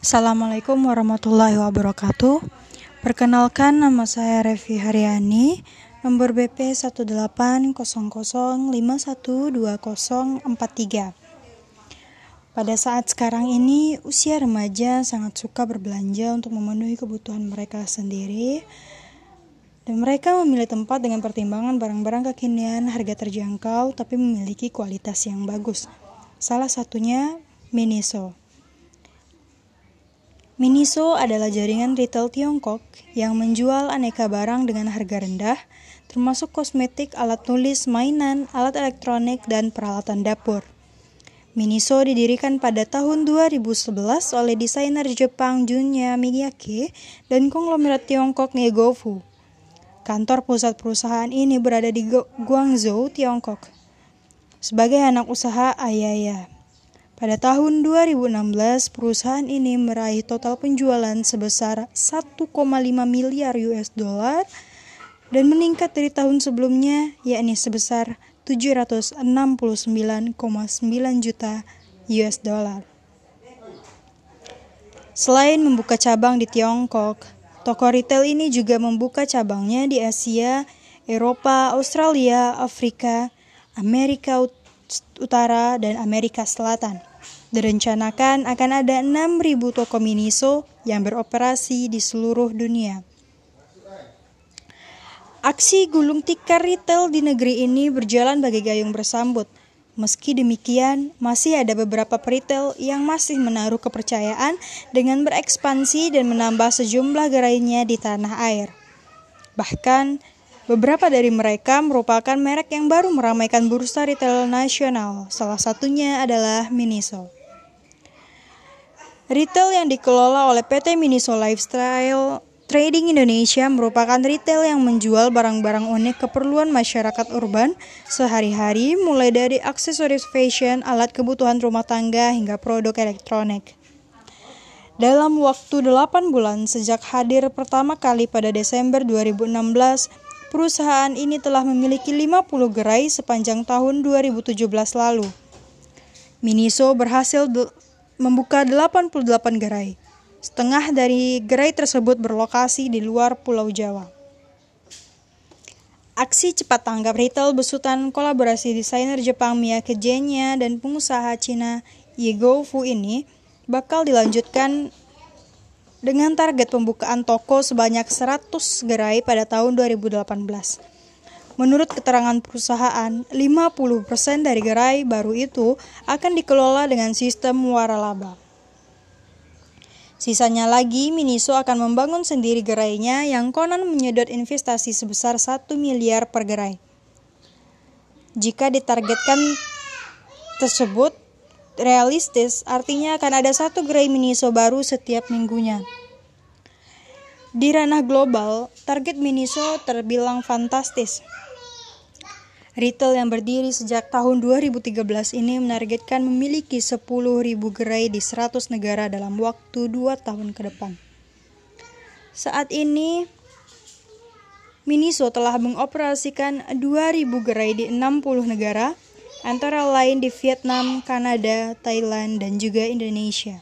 Assalamualaikum warahmatullahi wabarakatuh. Perkenalkan nama saya Revi Haryani, nomor BP 18005120043. Pada saat sekarang ini, usia remaja sangat suka berbelanja untuk memenuhi kebutuhan mereka sendiri. Dan mereka memilih tempat dengan pertimbangan barang-barang kekinian harga terjangkau tapi memiliki kualitas yang bagus. Salah satunya Miniso. Miniso adalah jaringan retail Tiongkok yang menjual aneka barang dengan harga rendah, termasuk kosmetik, alat tulis, mainan, alat elektronik, dan peralatan dapur. Miniso didirikan pada tahun 2011 oleh desainer Jepang Junya Miyake dan konglomerat Tiongkok Negofu. Kantor pusat perusahaan ini berada di Guangzhou, Tiongkok. Sebagai anak usaha Ayaya. Pada tahun 2016, perusahaan ini meraih total penjualan sebesar 1,5 miliar US dollar dan meningkat dari tahun sebelumnya yakni sebesar 769,9 juta US dollar. Selain membuka cabang di Tiongkok, toko retail ini juga membuka cabangnya di Asia, Eropa, Australia, Afrika, Amerika Utara, dan Amerika Selatan. Direncanakan akan ada 6.000 toko Miniso yang beroperasi di seluruh dunia. Aksi gulung tikar retail di negeri ini berjalan bagi gayung bersambut. Meski demikian, masih ada beberapa peritel yang masih menaruh kepercayaan dengan berekspansi dan menambah sejumlah gerainya di tanah air. Bahkan, beberapa dari mereka merupakan merek yang baru meramaikan bursa retail nasional. Salah satunya adalah Miniso. Retail yang dikelola oleh PT Miniso Lifestyle Trading Indonesia merupakan retail yang menjual barang-barang unik keperluan masyarakat urban sehari-hari mulai dari aksesoris fashion, alat kebutuhan rumah tangga hingga produk elektronik. Dalam waktu 8 bulan sejak hadir pertama kali pada Desember 2016, perusahaan ini telah memiliki 50 gerai sepanjang tahun 2017 lalu. Miniso berhasil membuka 88 gerai. Setengah dari gerai tersebut berlokasi di luar Pulau Jawa. Aksi cepat tanggap retail besutan kolaborasi desainer Jepang Miyake Jenya dan pengusaha Cina Ye Fu ini bakal dilanjutkan dengan target pembukaan toko sebanyak 100 gerai pada tahun 2018. Menurut keterangan perusahaan, 50% dari gerai baru itu akan dikelola dengan sistem waralaba. Sisanya lagi, Miniso akan membangun sendiri gerainya yang konon menyedot investasi sebesar 1 miliar per gerai. Jika ditargetkan tersebut realistis, artinya akan ada satu gerai Miniso baru setiap minggunya. Di ranah global, target Miniso terbilang fantastis. Retail yang berdiri sejak tahun 2013 ini menargetkan memiliki 10.000 gerai di 100 negara dalam waktu 2 tahun ke depan. Saat ini, Miniso telah mengoperasikan 2.000 gerai di 60 negara, antara lain di Vietnam, Kanada, Thailand, dan juga Indonesia.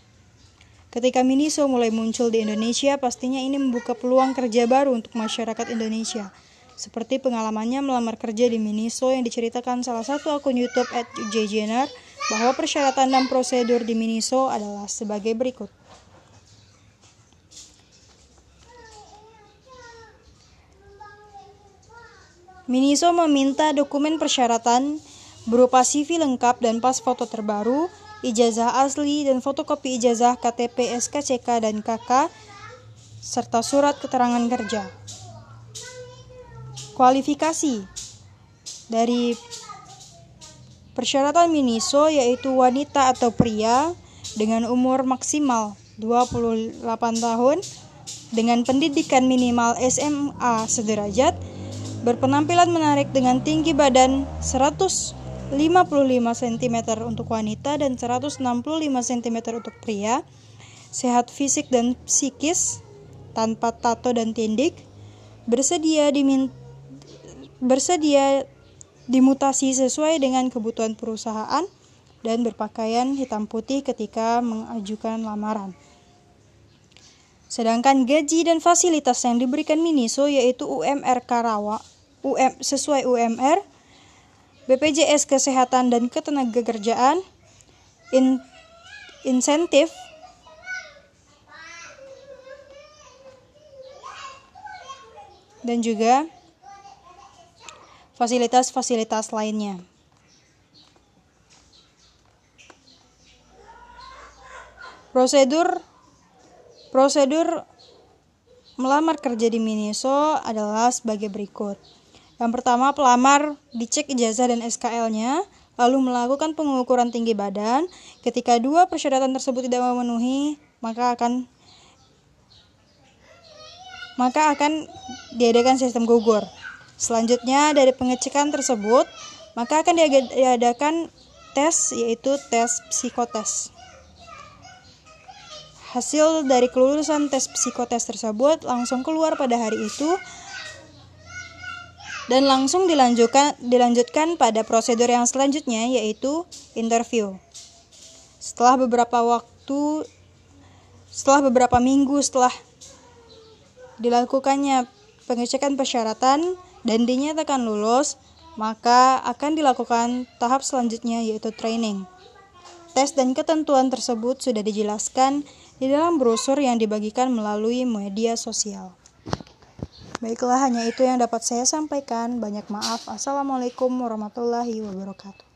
Ketika Miniso mulai muncul di Indonesia, pastinya ini membuka peluang kerja baru untuk masyarakat Indonesia – seperti pengalamannya melamar kerja di Miniso yang diceritakan salah satu akun YouTube at Jenner bahwa persyaratan dan prosedur di Miniso adalah sebagai berikut. Miniso meminta dokumen persyaratan berupa CV lengkap dan pas foto terbaru, ijazah asli dan fotokopi ijazah KTP SKCK dan KK, serta surat keterangan kerja. Kualifikasi dari persyaratan Miniso yaitu wanita atau pria dengan umur maksimal 28 tahun dengan pendidikan minimal SMA sederajat berpenampilan menarik dengan tinggi badan 155 cm untuk wanita dan 165 cm untuk pria sehat fisik dan psikis tanpa tato dan tindik bersedia diminta bersedia dimutasi sesuai dengan kebutuhan perusahaan dan berpakaian hitam putih ketika mengajukan lamaran. Sedangkan gaji dan fasilitas yang diberikan Miniso yaitu UMR Karawa, UM sesuai UMR, BPJS Kesehatan dan Ketenagakerjaan, in, insentif dan juga fasilitas-fasilitas lainnya. Prosedur prosedur melamar kerja di Miniso adalah sebagai berikut. Yang pertama, pelamar dicek ijazah dan SKL-nya, lalu melakukan pengukuran tinggi badan. Ketika dua persyaratan tersebut tidak memenuhi, maka akan maka akan diadakan sistem gugur. Selanjutnya, dari pengecekan tersebut, maka akan diadakan tes yaitu tes psikotes. Hasil dari kelulusan tes psikotes tersebut langsung keluar pada hari itu dan langsung dilanjutkan dilanjutkan pada prosedur yang selanjutnya yaitu interview. Setelah beberapa waktu setelah beberapa minggu setelah dilakukannya pengecekan persyaratan dan dinyatakan lulus, maka akan dilakukan tahap selanjutnya yaitu training. Tes dan ketentuan tersebut sudah dijelaskan di dalam brosur yang dibagikan melalui media sosial. Baiklah, hanya itu yang dapat saya sampaikan. Banyak maaf. Assalamualaikum warahmatullahi wabarakatuh.